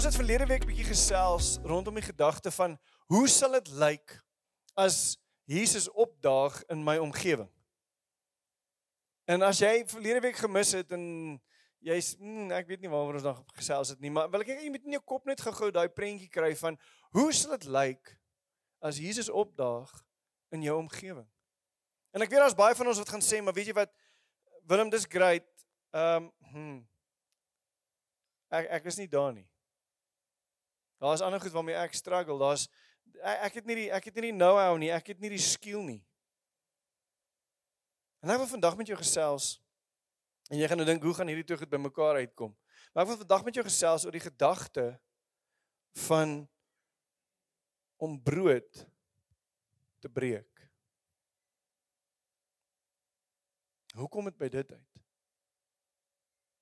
Ons het verlede week bietjie gesels rondom die gedagte van hoe sal dit lyk as Jesus opdaag in my omgewing? En as jy verlede week gemis het en jy's mm, ek weet nie waaroor ons dan gesels het nie, maar wil ek jy moet in jou kop net gou-gou daai prentjie kry van hoe sal dit lyk as Jesus opdaag in jou omgewing? En ek weet daar's baie van ons wat gaan sê, maar weet jy wat Willem dis great. Ehm um, hmm. ek ek is nie daar nie. Daar's ander goed waarmee ek struggle. Daar's ek het nie die ek het nie die know-how nie. Ek het nie die skill nie. En ek wil vandag met jou gesels. En jy gaan nou dink hoe gaan hierdie twee goed bymekaar uitkom? Maar ek wil vandag met jou gesels oor die gedagte van om brood te breek. Hoe kom dit by dit uit?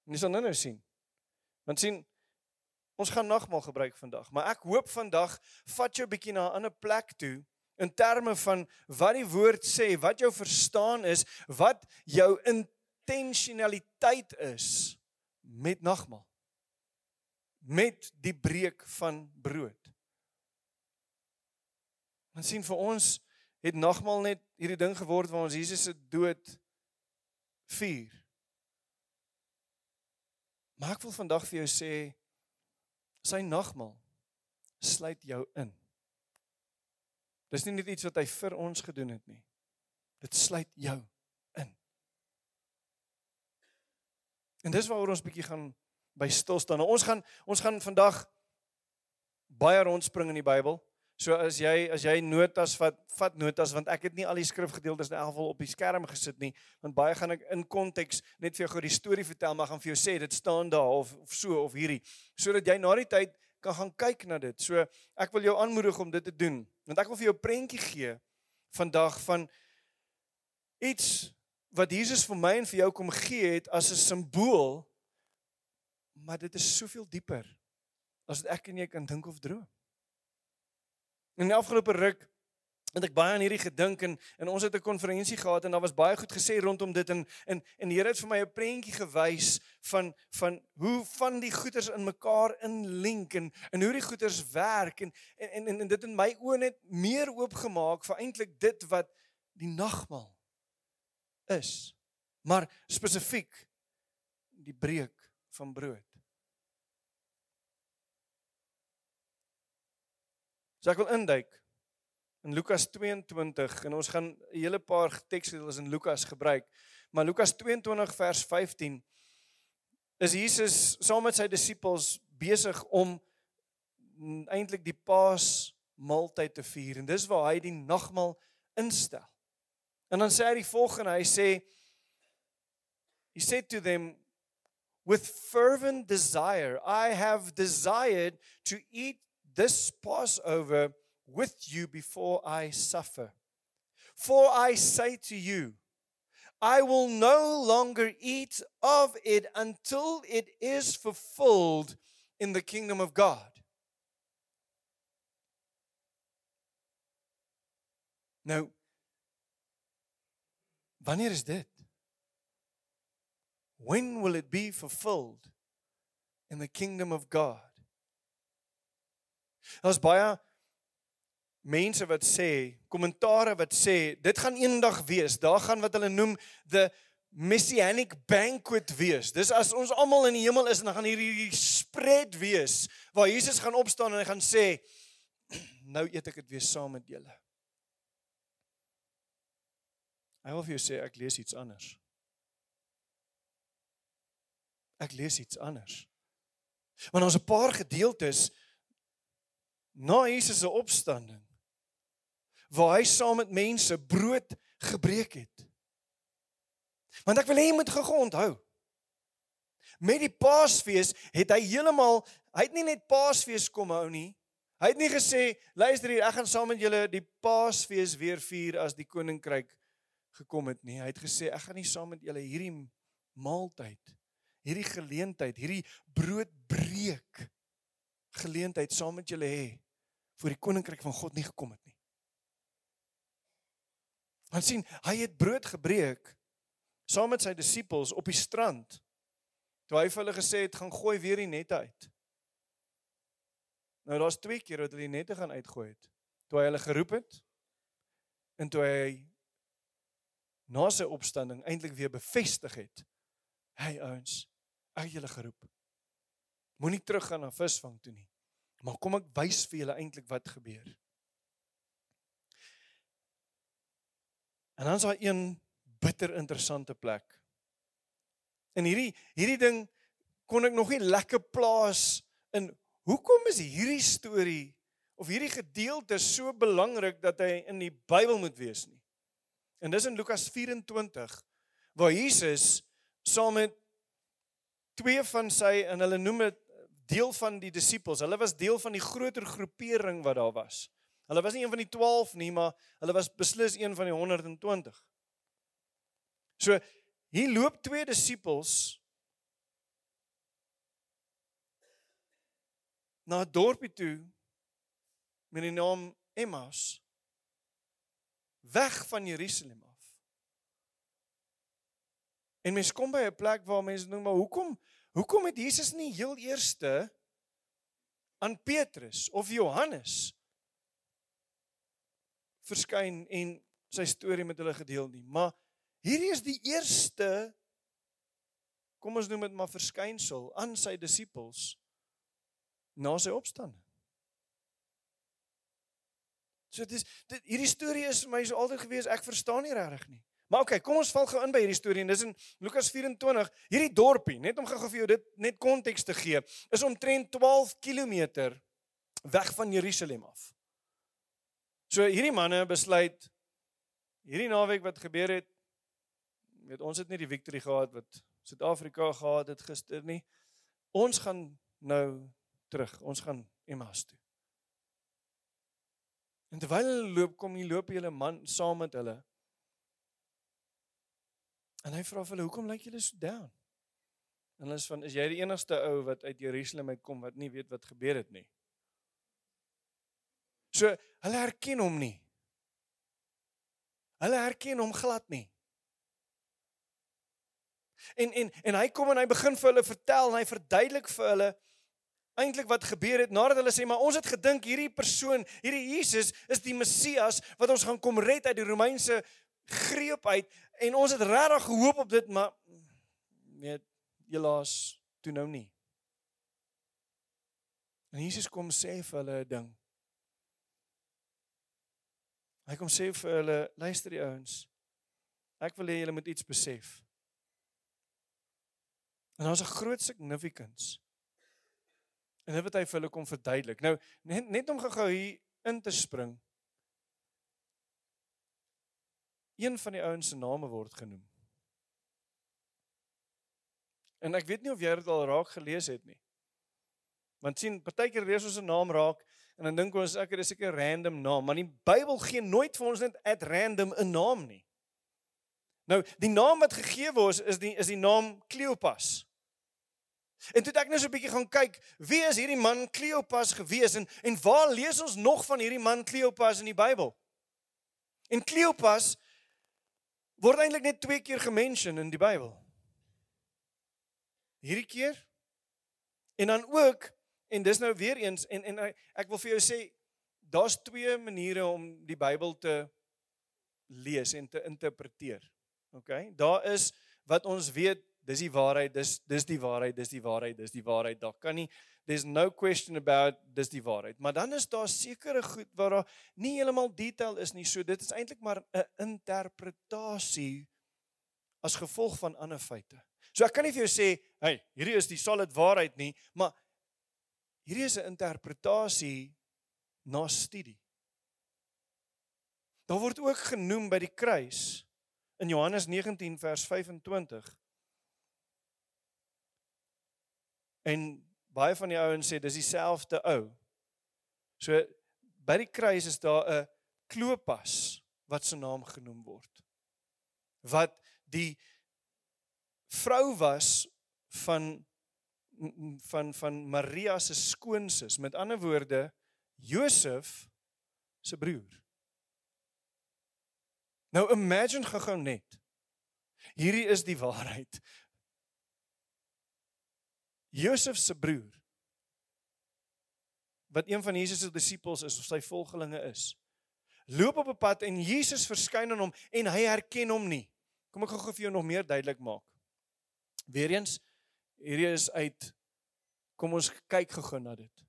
Jy sal nou nou sien. Want sien, Ons gaan nagmaal gebruik vandag, maar ek hoop vandag vat jou 'n bietjie na 'n ander plek toe in terme van wat die woord sê, wat jou verstaan is, wat jou intentionaliteit is met nagmaal. Met die breek van brood. Ons sien vir ons het nagmaal net hierdie ding geword waar ons Jesus se dood vier. Maar ek wil vandag vir jou sê Sy nagmaal sluit jou in. Dis nie net iets wat hy vir ons gedoen het nie. Dit sluit jou in. En dis waaroor ons bietjie gaan by stil staan. Nou ons gaan ons gaan vandag baie rondspring in die Bybel. So as jy as jy notas vat, vat notas want ek het nie al die skrifgedeeltes in elk geval op die skerm gesit nie, want baie gaan ek in konteks net vir jou gou die storie vertel, maar gaan vir jou sê dit staan daar of of so of hierdie, sodat jy na die tyd kan gaan kyk na dit. So ek wil jou aanmoedig om dit te doen, want ek wil vir jou 'n prentjie gee vandag van iets wat Jesus vir my en vir jou kom gee het as 'n simbool, maar dit is soveel dieper as wat ek en jy kan dink of droom. In die afgelope ruk het ek baie aan hierdie gedink en en ons het 'n konferensie gehad en daar was baie goed gesê rondom dit en en en die Here het vir my 'n prentjie gewys van van hoe van die goeders in mekaar inlink en en hoe die goeders werk en en en, en dit in my oë net meer oopgemaak vir eintlik dit wat die nagmaal is. Maar spesifiek die breek van brood. So ek wil induik in Lukas 22 en ons gaan 'n hele paar teksgedeeltes in Lukas gebruik. Maar Lukas 22 vers 15 is Jesus saam met sy disippels besig om eintlik die Paas maaltyd te vier en dis waar hy die nagmaal instel. En dan sê hy die volgende, hy sê he said to them with fervent desire I have desired to eat this Passover with you before I suffer. For I say to you, I will no longer eat of it until it is fulfilled in the kingdom of God. Nou wanneer is dit? When will it be fulfilled in the kingdom of God? Daar's baie mense wat sê, kommentare wat sê, dit gaan eendag wees. Daar gaan wat hulle noem the messianic banquet wees. Dis as ons almal in die hemel is en dan gaan hierdie spread wees waar Jesus gaan opstaan en hy gaan sê nou eet ek dit weer saam met julle. Hy wil vir jou sê ek lees iets anders. Ek lees iets anders. Want ons 'n paar gedeeltes na Jesus se opstanding waar hy saam met mense brood gebreek het. Want ek wil hê jy moet gou onthou. Met die Paasfees het hy heeltemal hy het nie net Paasfees kom hou nie. Hy het nie gesê luister hier ek gaan saam met julle die Paasfees weer vier as die koninkryk gekom het nie. Hy het gesê ek gaan nie saam met julle hierdie maaltyd hierdie geleentheid, hierdie broodbreek geleentheid saam met julle hê voor die koninkryk van God nie gekom het nie. Want sien, hy het brood gebreek saam met sy disippels op die strand. Toe hy vir hulle gesê het gaan gooi weer die nette uit. Nou daar's twee keer wat hulle die nette gaan uitgooi het. Toe hy hulle geroep het en toe hy na sy opstanding eintlik weer bevestig het. Hey ouens, ek het julle geroep. Moenie teruggaan na visvang toe nie. Maar kom ek wys vir julle eintlik wat gebeur. En dan is daar een bitter interessante plek. En hierdie hierdie ding kon ek nog nie lekker plaas in hoekom is hierdie storie of hierdie gedeelte so belangrik dat hy in die Bybel moet wees nie. En dis in Lukas 24 waar Jesus saam met twee van sy en hulle noem dit deel van die disippels. Hulle was deel van die groter groepering wat daar was. Hulle was nie een van die 12 nie, maar hulle was beslis een van die 120. So hier loop twee disippels na 'n dorpie toe met die naam Emmaus weg van Jerusalem af. En mens kom by 'n plek waar mense noem maar hoekom hoekom het Jesus nie heel eerste aan Petrus of Johannes verskyn en sy storie met hulle gedeel nie, maar hierdie is die eerste kom ons noem dit maar verskynsel aan sy disippels na sy opstanding. So dis dit hierdie storie is vir my so altyd gewees ek verstaan nie regtig nie. Maar okay, kom ons val gou in by hierdie storie en dis in Lukas 24. Hierdie dorpie, net om gou-gou vir jou dit net konteks te gee, is omtrent 12 km weg van Jerusalem af. So hierdie manne besluit hierdie naweek wat gebeur het, weet ons het nie die victory gehad wat Suid-Afrika gehad het gister nie. Ons gaan nou terug. Ons gaan Emmaus toe. En terwyl hulle loop, kom hier loop hele man saam met hulle. En hy vra vir hulle, "Hoekom lyk julle so down?" En hulle is van, "Is jy die enigste ou wat uit Jerusalem uitkom wat nie weet wat gebeur het nie?" So, hulle herken hom nie. Hulle herken hom glad nie. En en en hy kom en hy begin vir hulle vertel en hy verduidelik vir hulle eintlik wat gebeur het nadat hulle sê maar ons het gedink hierdie persoon, hierdie Jesus is die Messias wat ons gaan kom red uit die Romeinse greep uit en ons het regtig gehoop op dit maar weet helaas toe nou nie. En Jesus kom sê vir hulle 'n ding. Hy kom sê vir hulle, luister die ouens. Ek wil hê julle moet iets besef. En daar's 'n groot significance En dit wat hy vir hulle kom verduidelik. Nou net net om gou-gou hier in te spring. Een van die ouens se name word genoem. En ek weet nie of jy dit al raak gelees het nie. Want sien, partykeer lees ons 'n naam raak en dan dink ons ek is seker 'n random naam, maar die Bybel gee nooit vir ons net at random 'n naam nie. Nou, die naam wat gegee word is die is die naam Kleopas. En toe ek nou so 'n bietjie gaan kyk, wie is hierdie man Kleopas gewees en en waar lees ons nog van hierdie man Kleopas in die Bybel? En Kleopas word eintlik net twee keer gemention in die Bybel. Hierdie keer en dan ook en dis nou weer eens en en ek wil vir jou sê daar's twee maniere om die Bybel te lees en te interpreteer. OK? Daar is wat ons weet dis die waarheid, dis dis die waarheid, dis die waarheid, dis die waarheid. Daar kan nie there's no question about dis die waarheid. Maar dan is daar sekere goed waar daar nie heeltemal detail is nie. So dit is eintlik maar 'n interpretasie as gevolg van ander feite. So ek kan nie vir jou sê, "Hey, hierdie is die solid waarheid nie," maar hierdie is 'n interpretasie na studie. Daar word ook genoem by die kruis in Johannes 19 vers 25 En baie van die ouens sê dis dieselfde ou. So by die kruis is daar 'n Klopas wat se naam genoem word. Wat die vrou was van van van Maria se skoonsis, met ander woorde Josef se broer. Nou imagine gou net. Hierdie is die waarheid. Josef se broer wat een van Jesus se disippels is of sy volgelinge is, loop op 'n pad en Jesus verskyn aan hom en hy herken hom nie. Kom ek gou vir jou nog meer duidelik maak. Weereens hierdie is uit kom ons kyk gou na dit.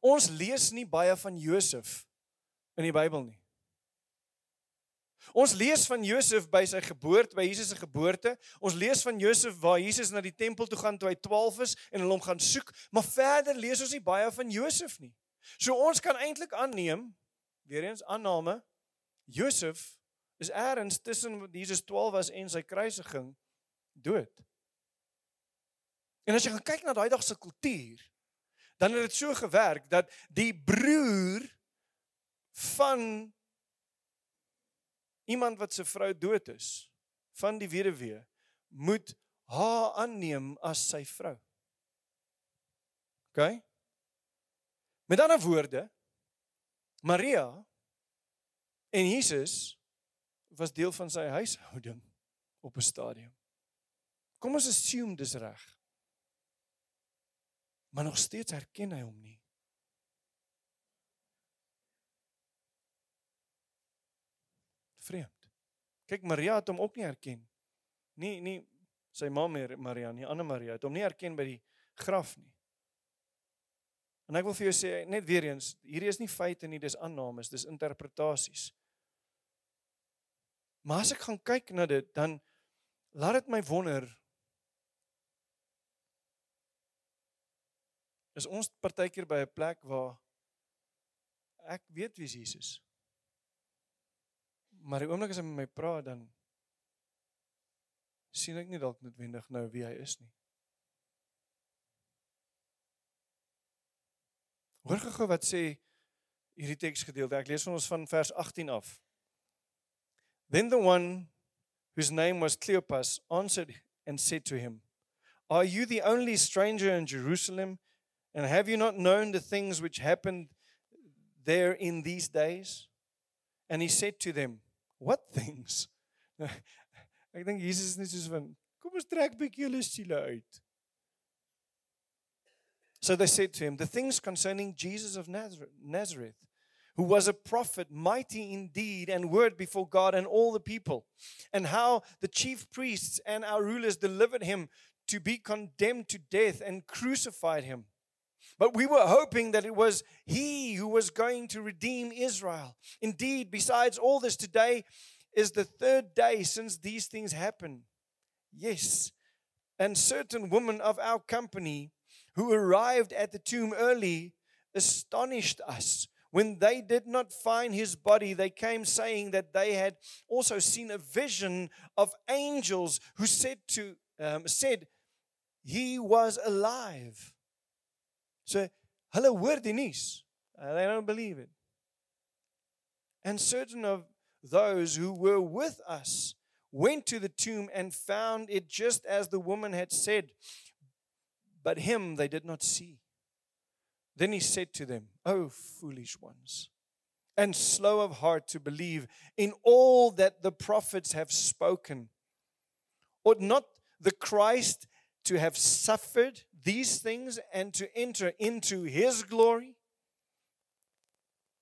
Ons lees nie baie van Josef in die Bybel nie. Ons lees van Josef by sy geboorte, by Jesus se geboorte. Ons lees van Josef waar Jesus na die tempel toe gaan toe hy 12 is en hulle hom gaan soek, maar verder lees ons nie baie van Josef nie. So ons kan eintlik aanneem, weer eens aanname, Josef is eers tussen Jesus 12 was en sy kruisiging dood. En as jy gaan kyk na daai dag se kultuur, dan het dit so gewerk dat die broer van iemand wat se vrou dood is van die weduwee moet haar aanneem as sy vrou. OK? Met ander woorde Maria en Jesus was deel van sy huishouding op 'n stadium. Kom ons assume dis reg. Maar nog steeds herken hy hom nie. Vreemd. Kyk Maria het hom ook nie herken. Nie nie sy ma Maria nie, ander Maria het hom nie herken by die graf nie. En ek wil vir jou sê net weer eens, hierdie is nie feite nie, dis aannames, dis interpretasies. Maar as ek gaan kyk na dit, dan laat dit my wonder is ons partykeer by 'n plek waar ek weet wie Jesus is. Maar die oomblik as hy met my praat dan sien ek nie dalk noodwendig nou wie hy is nie. Hoor gou wat sê hierdie teksgedeelte. Ek lees van ons van vers 18 af. Then the one whose name was Cleopas answered and said to him, Are you the only stranger in Jerusalem and have you not known the things which happened there in these days? And he said to them, What things? Ek dink Jesus is net soos van kom ons trek bietjie julle siele uit. So they said to him, The things concerning Jesus of Nazareth, who was a prophet, mighty in deed and word before God and all the people, and how the chief priests and our rulers delivered him to be condemned to death and crucified him. But we were hoping that it was he who was going to redeem Israel. Indeed, besides all this, today is the third day since these things happened. Yes, and certain women of our company who arrived at the tomb early astonished us. When they did not find his body, they came saying that they had also seen a vision of angels who said to um, said he was alive. So hulle hoor die nuus. Uh, they don't believe it. And certain of those who were with us went to the tomb and found it just as the woman had said, but him they did not see. Then he said to them, O foolish ones, and slow of heart to believe in all that the prophets have spoken. Ought not the Christ to have suffered these things and to enter into his glory?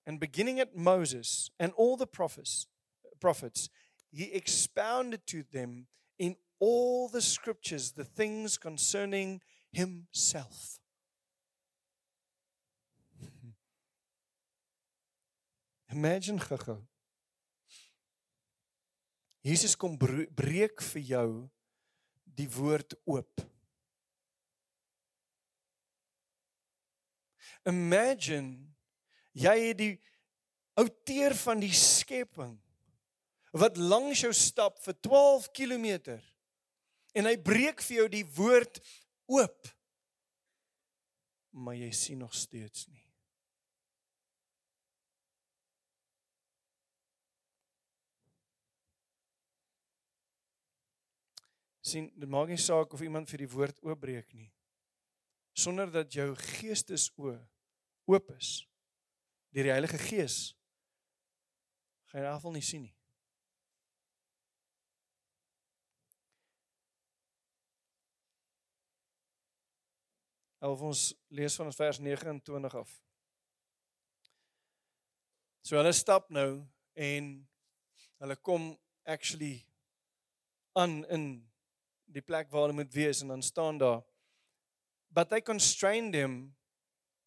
And beginning at Moses and all the prophets, prophets, he expounded to them in all the scriptures the things concerning himself. Imagine. Jesus kom breek vir jou die woord oop. Imagine jy het die outeer van die skepping wat langs jou stap vir 12 km en hy breek vir jou die woord oop maar jy sien nog steeds nie sien dit maak nie saak of iemand vir die woord oopbreek nie sonder dat jou geestesoë oop is deur die Heilige Gees gaan jy afval nie sien nie. Al ons lees van ons vers 29 af. So hulle stap nou en hulle kom actually aan in die plek waar hulle moet wees en dan staan daar. But they constrained him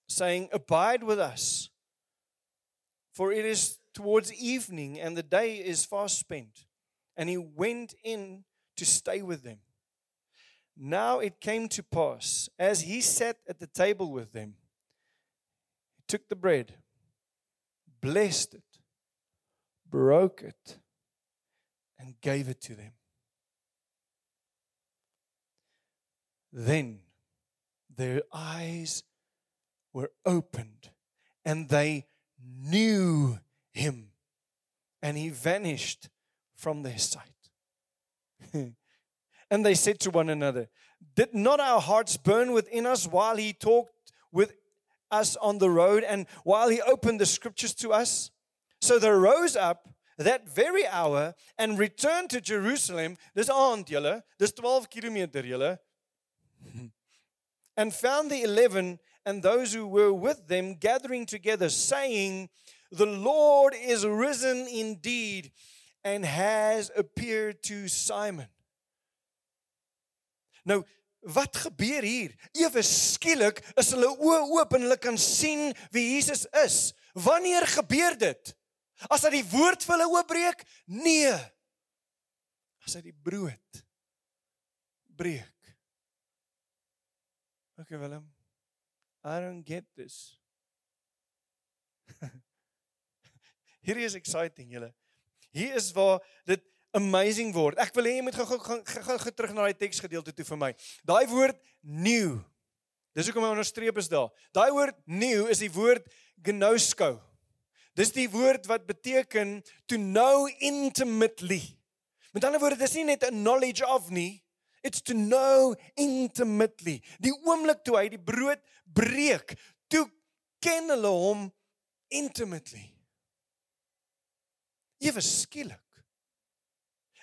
saying abide with us for it is towards evening and the day is fast spent. And he went in to stay with them. Now it came to pass as he sat at the table with them he took the bread blessed it broke it and gave it to them then their eyes were opened and they knew him and he vanished from their sight. and they said to one another, Did not our hearts burn within us while he talked with us on the road and while he opened the scriptures to us? So they rose up that very hour and returned to Jerusalem. Dis aand julle, dis 12 km julle. and found the 11 and those who were with them gathering together, saying, The Lord is risen indeed and has appeared to Simon. Nou, wat gebeur hier? Ewe skielik is hulle oë oop en hulle kan sien wie Jesus is. Wanneer gebeur dit? As hy die woord vir hulle oopbreek? Nee. As hy die brood breek. Okay, Willem. I don't get this. Hierdie is exciting, julle. Hier is waar dit amazing word. Ek wil hê jy moet gou gou gou terug na daai teksgedeelte toe vir my. Daai woord new. Dis hoekom hy onderstreep is daar. Daai woord new is die woord gnosko. Dis die woord wat beteken to know intimately. Met ander woorde, dis nie net 'n knowledge of nie, It's to know intimately. Die oomblik toe hy die brood breek, toe ken hulle hom intimately. Ewe skielik.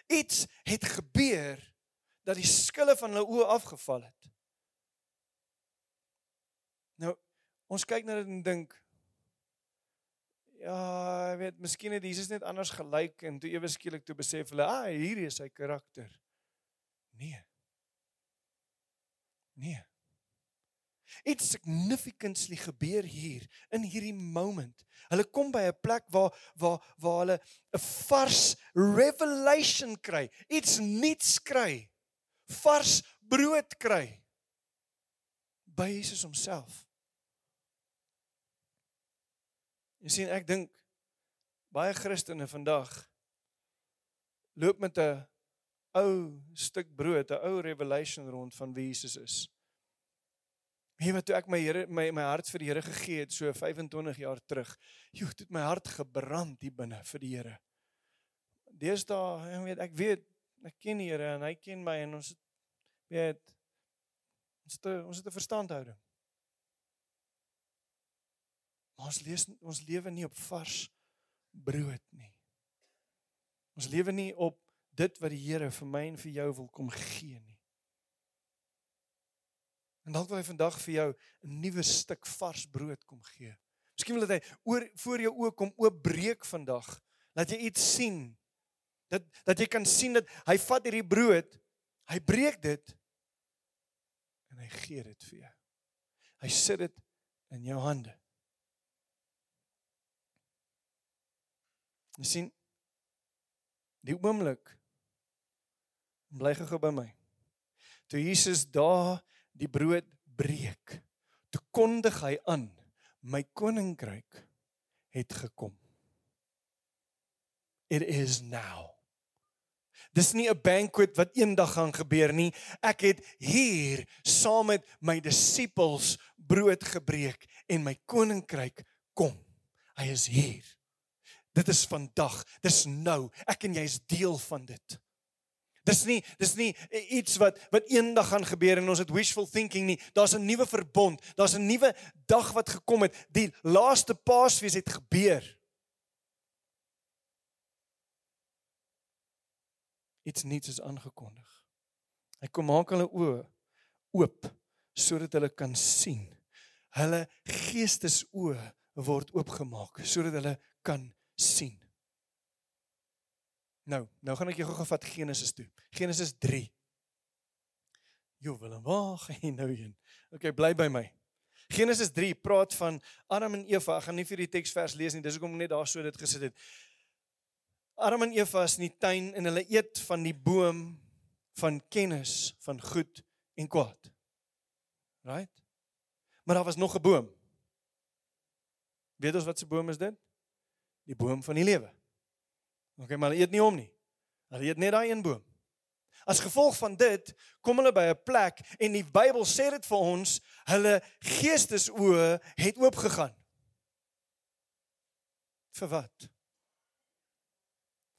Iets het gebeur dat die skille van hulle oë afgeval het. Nou, ons kyk na dit en dink ja, ek weet, miskien het Jesus net anders gelyk en toe ewe skielik toe besef hulle, ah, hierdie is sy karakter. Nee. Nee. Iets significantly gebeur hier in hierdie moment. Hulle kom by 'n plek waar waar waar hulle 'n vars revelation kry, iets nuuts kry. Vars brood kry by Jesus homself. Jy sien ek dink baie Christene vandag loop met 'n ou stuk brood, 'n ou revelation rond van wie Jesus is. Weet wat toe ek my Here my my hart vir die Here gegee het so 25 jaar terug. Joe, dit my hart gebrand hier binne vir die Here. Deesdae, ek weet ek weet ek ken die Here en hy ken my en ons weet ons het ons het 'n verstandhouding. Maar ons lees ons lewe nie op vars brood nie. Ons lewe nie op dit wat die Here vir my en vir jou wil kom gee nie. En dalk wil hy vandag vir jou 'n nuwe stuk vars brood kom gee. Miskien wil hy oor voor jou oë kom oopbreek vandag. Laat jy iets sien. Dat dat jy kan sien dat hy vat hierdie brood, hy breek dit en hy gee dit vir jou. Hy sit dit in jou hande. Jy sien die oomblik bly gou by my. Toe Jesus daar die brood breek, toe kondig hy aan, my koninkryk het gekom. It is now. Dis nie 'n banquet wat eendag gaan gebeur nie. Ek het hier saam met my disippels brood gebreek en my koninkryk kom. Hy is hier. Dit is vandag. Dis nou. Ek en jy is deel van dit. Dis nie dis nie iets wat wat eendag gaan gebeur en ons het wishful thinking nie. Daar's 'n nuwe verbond. Daar's 'n nuwe dag wat gekom het. Die laaste Paasfees het gebeur. Iets nuuts is aangekondig. Hy kom maak hulle oë oop sodat hulle kan sien. Hulle geestesoë word oopgemaak sodat hulle kan sien. Nou, nou gaan ek jou gou vat Genesis toe. Genesis 3. Jo, Willem, gaan jy nou heen? Okay, bly by my. Genesis 3 praat van Adam en Eva. Ek gaan nie vir die teksvers lees nie. Dis hoekom ek net daar so dit gesit het. Adam en Eva is in die tuin en hulle eet van die boom van kennis van goed en kwaad. Right? Maar daar was nog 'n boom. Weet ons wat se boom is dit? Die boom van die lewe. OK, maar hulle eet nie hom nie. Hulle eet net daai een boom. As gevolg van dit kom hulle by 'n plek en die Bybel sê dit vir ons, hulle geestesoë het oopgegaan. Vir wat?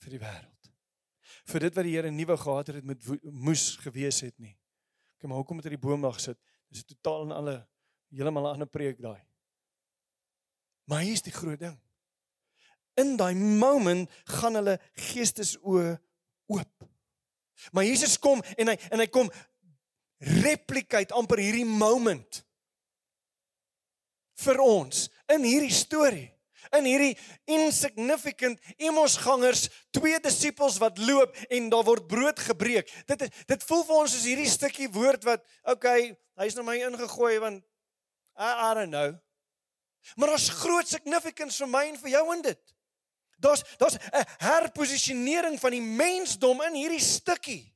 Vir die wêreld. Vir dit wat die Here nuwe gehad het met moes gewees het nie. Kyk maar hoekom het hy die boom daar gesit? Dis 'n totaal en alle heeltemal 'n ander preek daai. Maar hier is die groot ding. In daai moment gaan hulle geestesoë oop. Maar Jesus kom en hy en hy kom replicate amper hierdie moment vir ons in hierdie storie in hierdie insignificant emosgangers twee disippels wat loop en daar word brood gebreek. Dit dit voel vir ons soos hierdie stukkie woord wat okay hy's na my ingegooi want I, I don't know. Maar daar's groot significance vir my en vir jou in dit daar's daar's 'n herposisionering van die mensdom in hierdie stukkie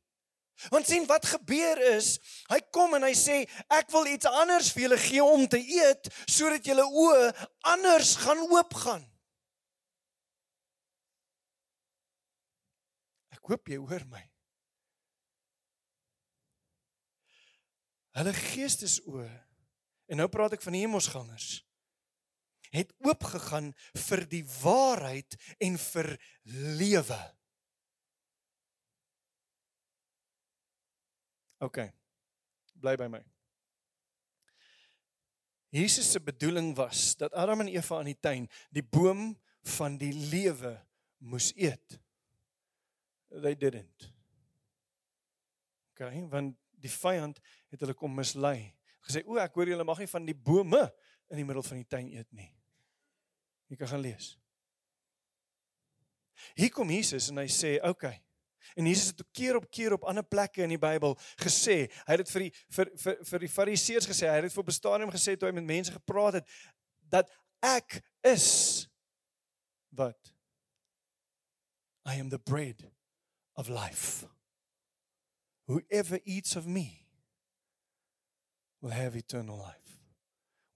Want sien wat gebeur is, hy kom en hy sê ek wil iets anders vir julle gee om te eet sodat julle oë anders gaan oopgaan. Ek hoop jy hoor my. Hulle geestesoë en nou praat ek van die hemelsgangers het oopgegaan vir die waarheid en vir lewe. OK. Bly by my. Jesus se bedoeling was dat Adam en Eva in die tuin die boom van die lewe moes eet. They didn't. OK, want die vyand het hulle kom mislei. Gesê, "O, ek hoor julle mag nie van die bome in die middel van die tuin eet nie." Jy kan gaan lees. Hier kom Jesus en hy sê, "Oké, okay, En Jesus het keer op keer op ander plekke in die Bybel gesê, hy het dit vir die vir vir vir die Fariseërs gesê, hy het dit vir bestadium gesê toe hy met mense gepraat het dat ek is wat I am the bread of life. Whoever eats of me will have eternal life.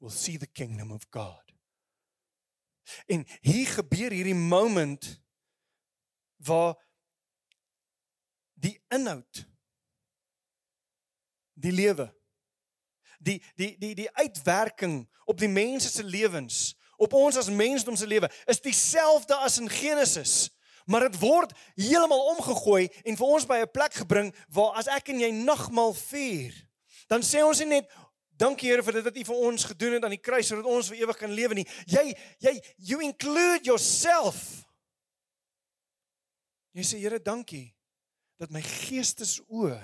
Will see the kingdom of God. En hier gebeur hierdie moment waar die inhoud die lewe die die die die uitwerking op die mense se lewens op ons as mensdom se lewe is dieselfde as in Genesis. Maar dit word heeltemal omgegooi en vir ons by 'n plek gebring waar as ek en jy nagmaal vier dan sê ons nie net dankie Here vir dit wat U vir ons gedoen het aan die kruis sodat ons vir ewig kan lewe nie. Jy jy you include yourself. Jy sê Here dankie dat my geestesoë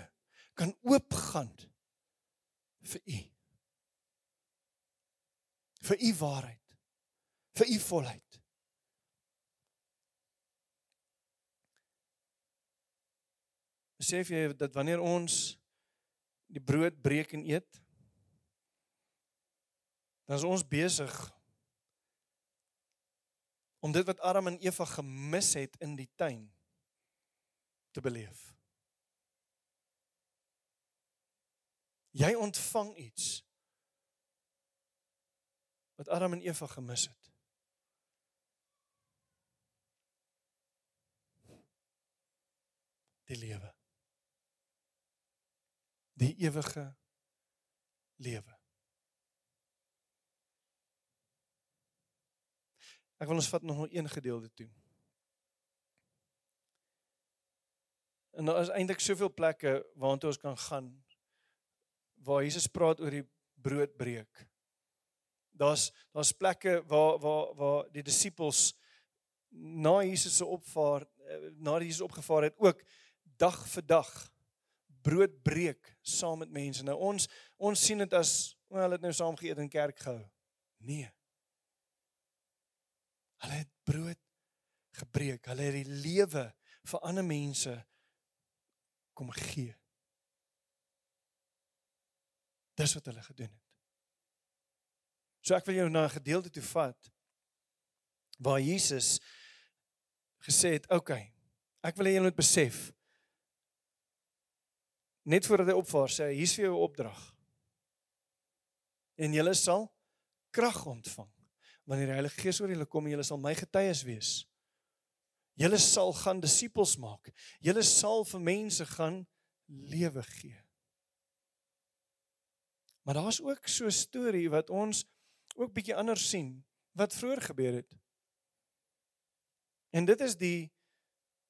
kan oopgaan vir u. Vir u waarheid. Vir u volheid. Besef jy dat wanneer ons die brood breek en eet dan is ons besig om dit wat Adam en Eva gemis het in die tuin te beleef. Jy ontvang iets wat Adam en Eva gemis het. Die lewe. Die ewige lewe. Ek wil ons vat nog een gedeelte toe. En daar is eintlik soveel plekke waartoe ons kan gaan waar Jesus praat oor die broodbreek. Daar's daar's plekke waar waar waar die disippels na Jesus se opvaar na Jesus opgevaar het ook dag vir dag brood breek saam met mense. Nou ons ons sien dit as wel het nou saam geëet in kerk gehou. Nee. Hulle het brood gebreek. Hulle het die lewe vir ander mense kom gee. Dis wat hulle gedoen het. So ek wil jou na 'n gedeelte toe vat waar Jesus gesê het, "Oké, okay, ek wil hê julle moet besef net voordat hy opvaar sê hy, hier's vir jou 'n opdrag. En julle sal krag ontvang wanneer die Heilige Gees oor julle kom en julle sal my getuies wees." Julle sal gaan disippels maak. Julle sal vir mense gaan lewe gee. Maar daar's ook so 'n storie wat ons ook bietjie anders sien wat vroeër gebeur het. En dit is die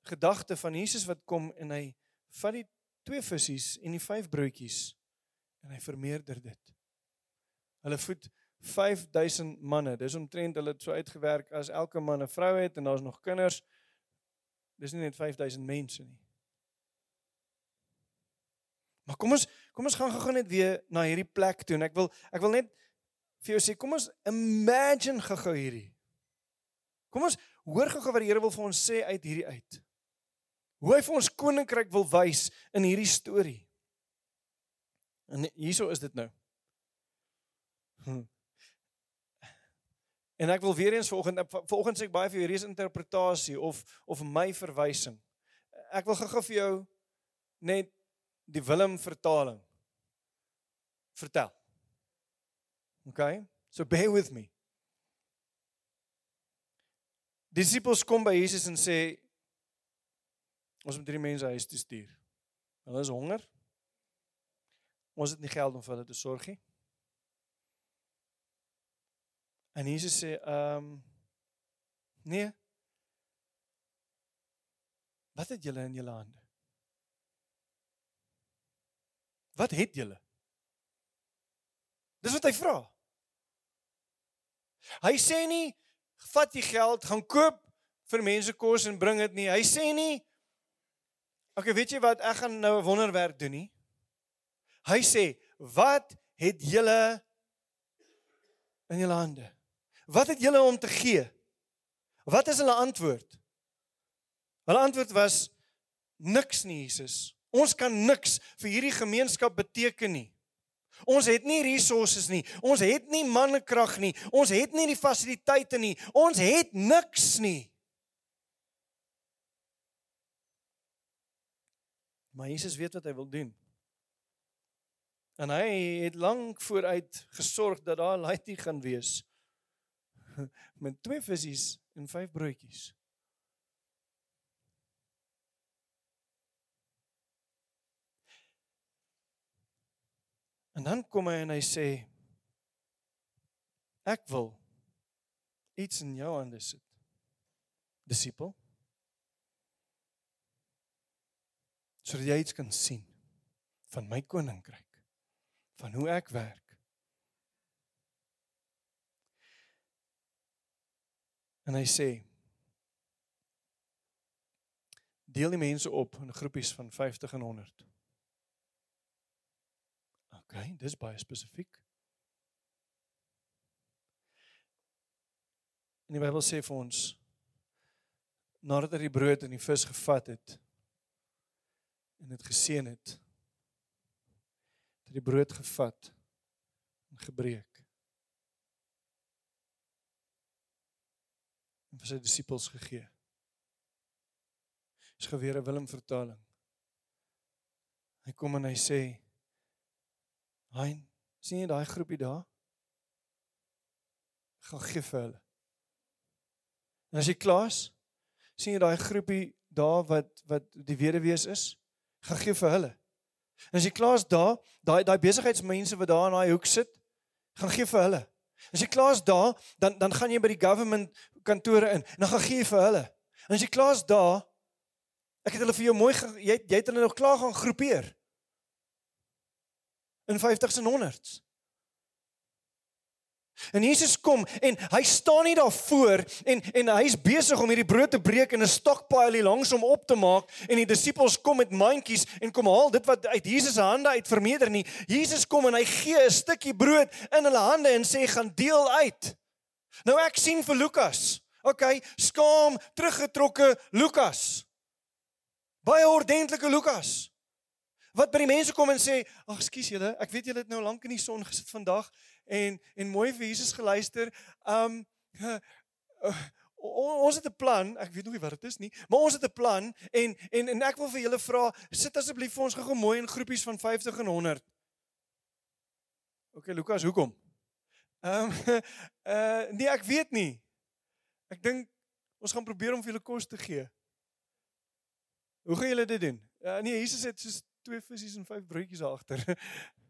gedagte van Jesus wat kom en hy vat die twee visse en die vyf broodjies en hy vermeerder dit. Hulle voed 5000 manne. Dis omtrent hulle het so uitgewerk as elke man 'n vrou het en daar's nog kinders. Dis nie net 5000 mense nie. Maar kom ons kom ons gaan gou net weer na hierdie plek toe en ek wil ek wil net vir jou sê kom ons imagine gou hierdie. Kom ons hoor gou wat die Here wil vir ons sê uit hierdie uit. Hoe hy vir ons koninkryk wil wys in hierdie storie. En hierso is dit nou. Hm. En ek wil weer eens vanoggend vanoggend sê ek baie vir jou reis interpretasie of of my verwysing. Ek wil gou-gou vir jou net die Willem vertaling vertel. Okay? So bear with me. Disippels kom by Jesus en sê ons moet hierdie mense huis toe stuur. Hulle is honger. Ons het nie geld om vir hulle te sorg nie. En Jesus sê, ehm um, nee. Wat het julle in julle hande? Wat het julle? Dis wat hy vra. Hy sê nie vat die geld, gaan koop vir mense kos en bring dit nie. Hy sê nie okay, weet jy wat? Ek gaan nou 'n wonderwerk doen nie. Hy sê, "Wat het julle in julle hande?" Wat het julle om te gee? Wat is hulle antwoord? Hulle antwoord was niks nie, Jesus. Ons kan niks vir hierdie gemeenskap beteken nie. Ons het nie resources nie. Ons het nie mannekrag nie. Ons het nie die fasiliteite nie. Ons het niks nie. Maar Jesus weet wat hy wil doen. En hy het lank vooruit gesorg dat daar laaitie gaan wees met twee visse en vyf broodjies. En dan kom hy en hy sê ek wil iets in jou hande sit. Disipel. Sodat jy iets kan sien van my koninkryk, van hoe ek werk. En hy sê deel die mense op in groepies van 50 en 100. OK, dis baie spesifiek. En die Bybel sê vir ons nadat hy die brood en die vis gevat het en dit geseën het, het hy die brood gevat en gebreek en vir sy disippels gegee. Dis geweer 'n Willem vertaling. Hy kom en hy sê: "Hein, sien jy daai groepie daar? Gaan gee vir hulle." En as jy klaar is, sien jy daai groepie daar wat wat die weduwees is? Gaan gee vir hulle. En as jy klaar is daar, daai daai besigheidsmense wat daar in daai hoek sit, gaan gee vir hulle. As jy klaar is daar, dan dan gaan jy by die government kantore in en dan gaan gee vir hulle. En as jy klaar is daar, ek het hulle vir jou mooi jy jy het hulle nog klaar gaan groepeer. In 50s en 100s. En Jesus kom en hy staan nie daar voor en en hy's besig om hierdie brood te breek en 'n stokpile hier langs hom op te maak en die disippels kom met mandjies en kom haal dit wat uit Jesus se hande uit vermeerder nie. Jesus kom en hy gee 'n stukkie brood in hulle hande en sê gaan deel uit. Nou ek sien vir Lukas Okay, skaam, teruggetrokke Lukas. Baie ordentlike Lukas. Wat by die mense kom en sê, "Ag, skus julle, ek weet julle het nou lank in die son gesit vandag en en mooi vir Jesus geluister. Um uh, uh, ons het 'n plan, ek weet nog nie wat dit is nie, maar ons het 'n plan en en en ek wil vir julle vra, sit asseblief vir ons gou mooi in groepies van 50 en 100. OK, Lukas, hoekom? Um, uh nee, ek weet nie. Ek dink ons gaan probeer om vir julle kos te gee. Hoe gaan julle dit doen? Uh, nee, Jesus het soos twee visse en vyf broodjies daar agter.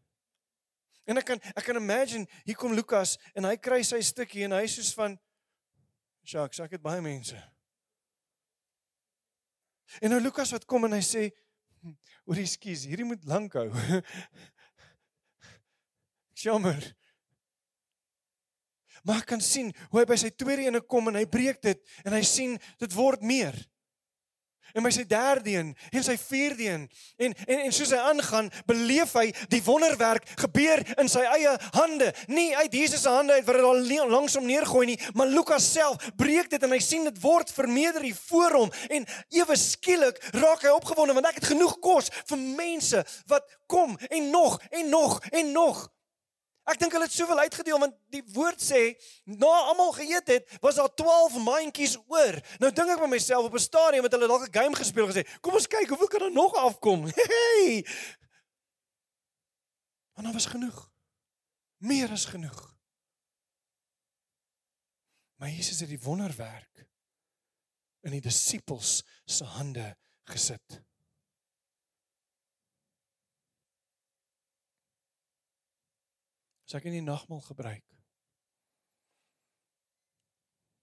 en ek kan ek kan imagine hier kom Lukas en hy kry sy stukkie en hy sê van Sjoe, ek het baie mense. En nou Lukas wat kom en hy sê, hm, "Oor ekskuus, hierdie moet lank hou." Jammer. Maar ek kan sien hoe hy by sy tweede ene kom en hy breek dit en hy sien dit word meer en by sy derde een en sy vierde een en en en soos hy aangaan beleef hy die wonderwerk gebeur in sy eie hande. Nie uit Jesus se hande uit wat dit al langsom neergooi nie maar Lukas self breek dit en hy sien dit word vermeerder hier voor hom en ewe skielik raak hy opgewonde want ek het genoeg kos vir mense wat kom en nog en nog en nog Ek dink hulle het soveel uitgedeel want die woord sê na almal geëet het, was daar 12 mandjies oor. Nou dink ek by myself op 'n stadium het hulle dalk 'n game gespeel gesê, "Kom ons kyk hoeveel kan daar nog afkom." Hey! Maar daar was genoeg. Meer as genoeg. Maar Jesus het die wonderwerk in die disippels se hande gesit. As ek in die nagmaal gebruik.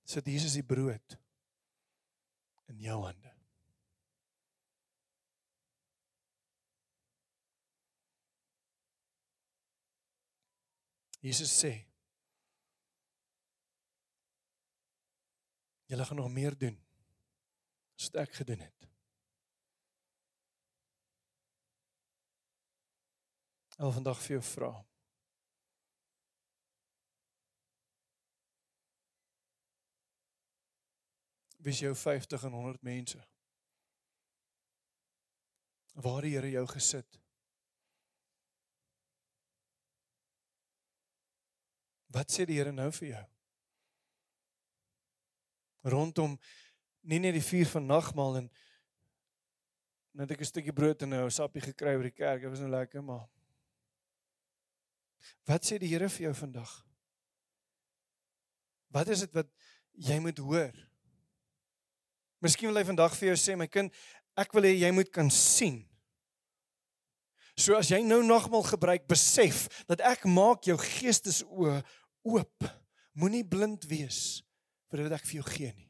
Sit Jesus die brood in jou hande. Jesus sê Julle gaan nog meer doen as wat ek gedoen het. Ek wil vandag vir jou vra. Wie jou 50 en 100 mense. Waar die Here jou gesit. Wat sê die Here nou vir jou? Rondom nie net die vuur van nagmaal en net ek 'n stukkie brood en nou 'n sappie gekry by die kerk. Dit was nou lekker, maar Wat sê die Here vir jou vandag? Wat is dit wat jy moet hoor? Miskien wil hy vandag vir jou sê my kind, ek wil hê jy moet kan sien. So as jy nou nogmal gebruik, besef dat ek maak jou geestesoë oop. Moenie blind wees vir wat ek vir jou gee nie.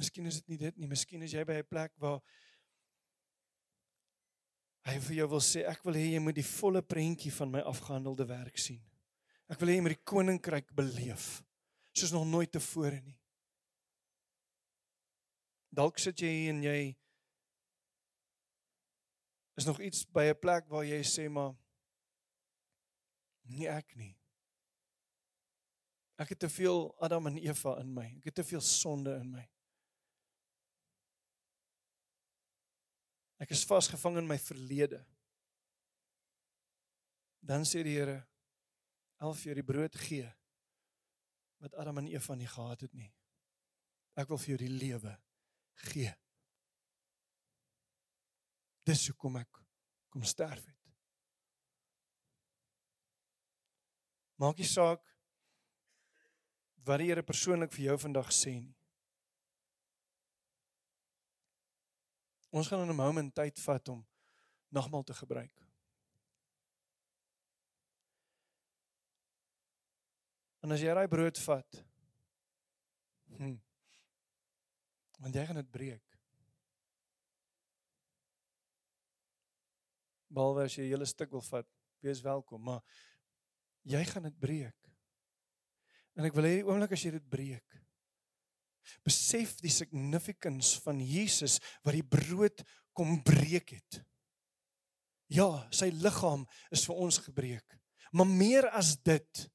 Miskien is dit nie dit nie, miskien is jy by 'n plek waar hy vir jou wil sê ek wil hê jy moet die volle prentjie van my afgehandelde werk sien. Ek wil hê jy moet die koninkryk beleef soos nog nooit tevore nie. Dalk sit jy hier en jy is nog iets by 'n plek waar jy sê maar nie ek nie. Ek het te veel Adam en Eva in my. Ek het te veel sonde in my. Ek is vasgevang in my verlede. Dan sê die Here, al vir jou die brood gee wat Adam en Eva nie gehad het nie. Ek wil vir jou die lewe gee. Dis hoekom ek kom sterf het. Maak nie saak wat die Here persoonlik vir jou vandag sê nie. Ons gaan in 'n moment tyd vat om nogmaal te gebruik. En as jy daai brood vat, hm, want jy gaan dit breek. Behalwe as jy 'n hele stuk wil vat, wees welkom, maar jy gaan dit breek. En ek wil hê die oomblik as jy dit breek, besef die significance van Jesus wat die brood kom breek het. Ja, sy liggaam is vir ons gebreek. Maar meer as dit.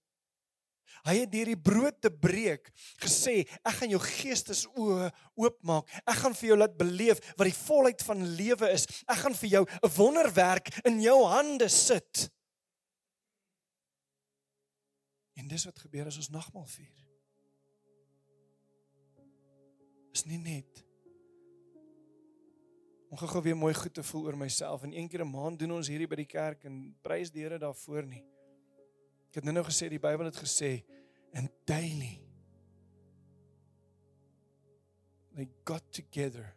Hy het deur die brood te breek gesê, ek gaan jou geestesoë oopmaak. Ek gaan vir jou laat beleef wat die volheid van lewe is. Ek gaan vir jou 'n wonderwerk in jou hande sit. En dis wat gebeur as ons nagmaal vier. Is nie net om gou weer mooi goed te voel oor myself en een keer 'n maand doen ons hierdie by die kerk en prys die Here daarvoor nie. Ek het nou nou gesê die Bybel het gesê and daily they got together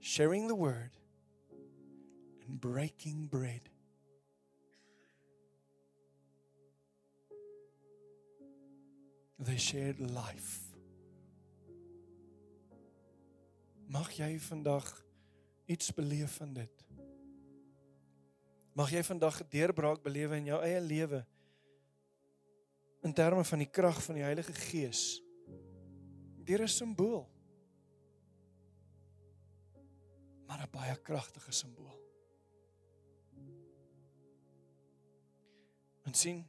sharing the word and breaking bread. They shared life. Mag jy vandag iets beleef van dit? Mag jy vandag 'n deurbraak belewe in jou eie lewe in terme van die krag van die Heilige Gees. Deur 'n simbool. Maar 'n baie kragtige simbool. En sien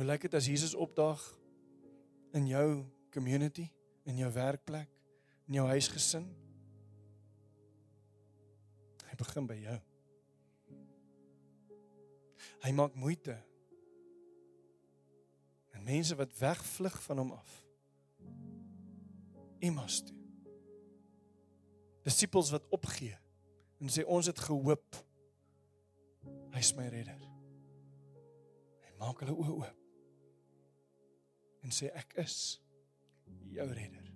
Hoe lyk dit as Jesus opdaag in jou community, in jou werkplek, in jou huisgesin? Begin by jou. Hy maak moeite. En mense wat wegvlug van hom af. Emmaus toe. Disippels wat opgee en sê ons het gehoop. Hy's my redder. Hy maak hulle oë oop. En sê ek is jou redder.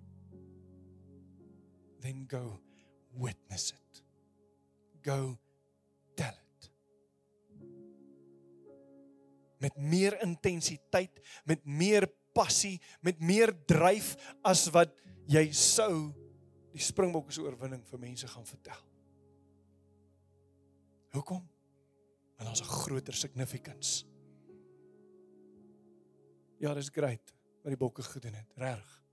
Then go witness it go tell it. Met meer intensiteit, met meer passie, met meer dryf as wat jy sou die Springbokke se oorwinning vir mense gaan vertel. Hoekom? Want ons 'n groter significance. Ja, dis great wat die bokke gedoen het, reg.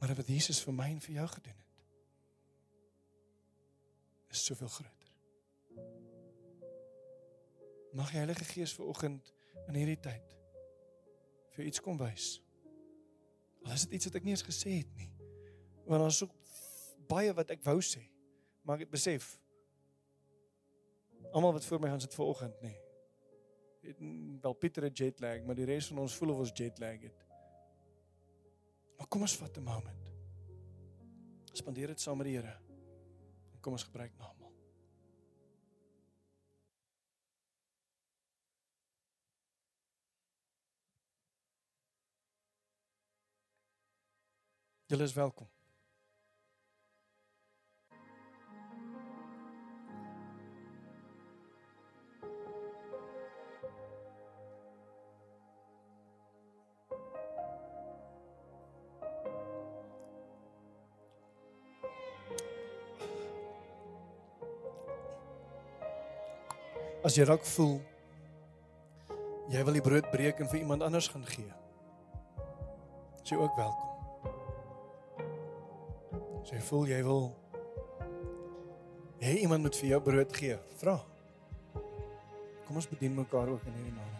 Maar wat Jesus vir my en vir jou gedoen het is soveel groter. Mag die Heilige Gees ver oggend in hierdie tyd vir iets kom wys. Al is dit iets wat ek nie eens gesê het nie. Want daar's so baie wat ek wou sê, maar ek het besef almal wat voor my gaan sit ver oggend nê. Het wel Pieter 'n jet lag, maar die res van ons voel of ons jet lag het. Maar kom ons vat 'n moment. Spandeer dit saam met die Here. Kom ons gebruik nagmaal. Julle is welkom. As jy dalk voel jy wil die brood breek en vir iemand anders gaan gee. Jy ook welkom. As jy voel jy wil hê iemand moet vir jou brood gee, vra. Kom ons bedien mekaar ook in hierdie maand.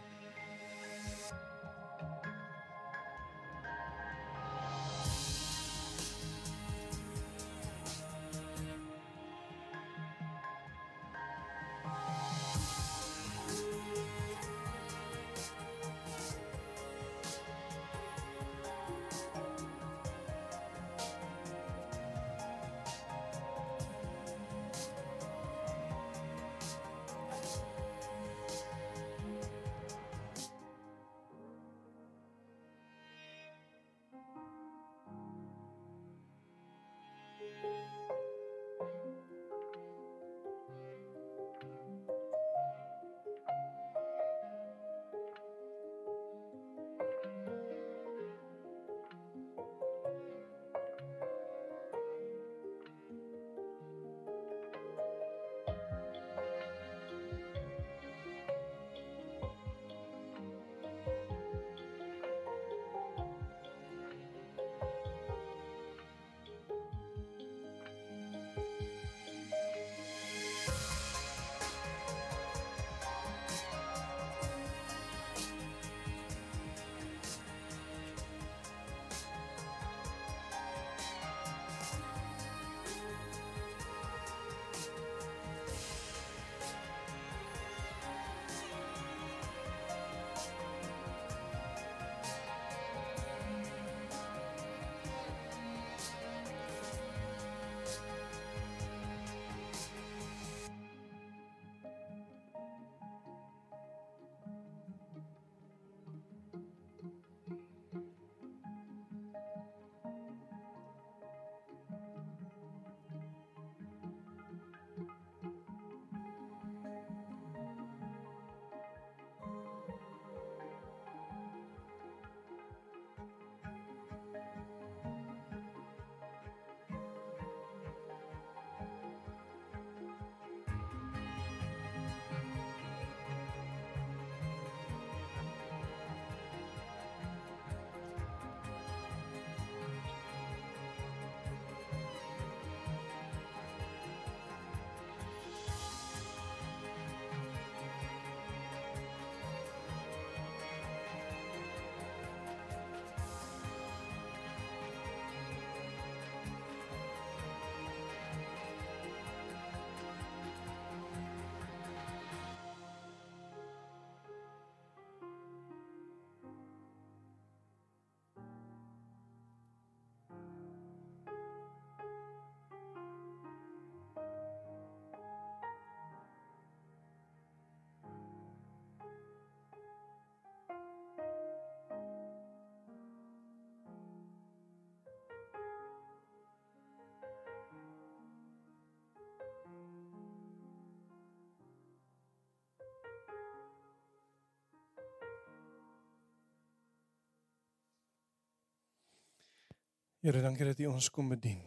Here, dankie dat U ons kom bedien.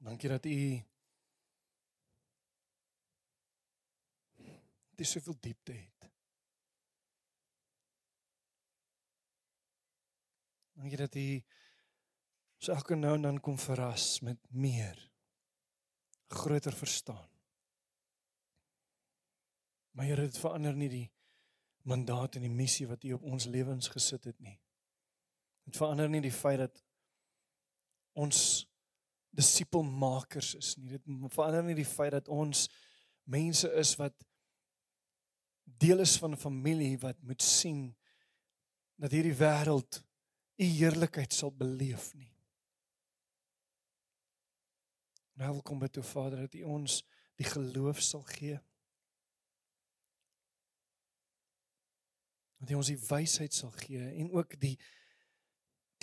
Dankie dat U dis soveel diepte het. Dankie dat U so elke nou en dan kom verras met meer groter verstaan. Maar Here, dit verander nie die mandaat en die missie wat U op ons lewens gesit het nie. Dit verander nie die feit dat ons disipelmakers is nie. Dit verander nie die feit dat ons mense is wat deel is van 'n familie wat moet sien dat hierdie wêreld u heerlikheid sal beleef nie. Nou wil kom bid toe Vader dat u ons die geloof sal gee. Dat u ons die wysheid sal gee en ook die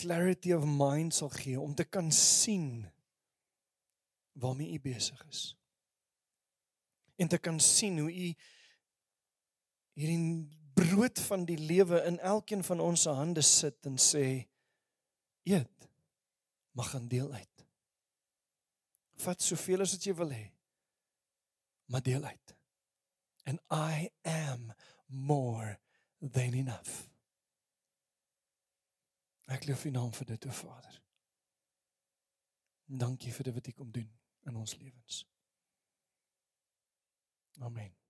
clarity of mind sal gee om te kan sien waarmee u besig is. En te kan sien hoe u hierdie brood van die lewe in elkeen van ons se hande sit en sê eet mag gaan deel uit. Vat soveel as wat jy wil hê. Maar deel uit. And I am more than enough. Ek loof U naam vir dit, o Vader. Dankie vir dit wat U kom doen in ons lewens. Amen.